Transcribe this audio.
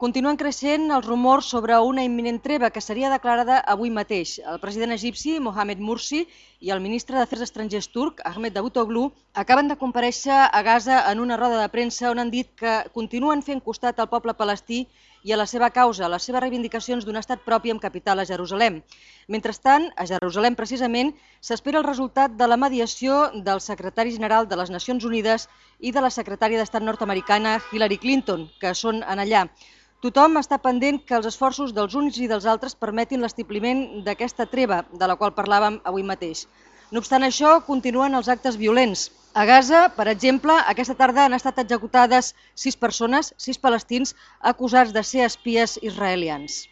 Continuen creixent els rumors sobre una imminent treva que seria declarada avui mateix. El president egipci, Mohamed Mursi, i el ministre d'Afers Estrangers turc, Ahmed Davutoglu, acaben de compareixer a Gaza en una roda de premsa on han dit que continuen fent costat al poble palestí i a la seva causa, a les seves reivindicacions d'un estat propi amb capital a Jerusalem. Mentrestant, a Jerusalem precisament, s'espera el resultat de la mediació del secretari general de les Nacions Unides i de la secretària d'Estat nord-americana Hillary Clinton, que són en allà. Tothom està pendent que els esforços dels uns i dels altres permetin l'estipliment d'aquesta treva de la qual parlàvem avui mateix. No obstant això, continuen els actes violents. A Gaza, per exemple, aquesta tarda han estat executades sis persones, sis palestins, acusats de ser espies israelians.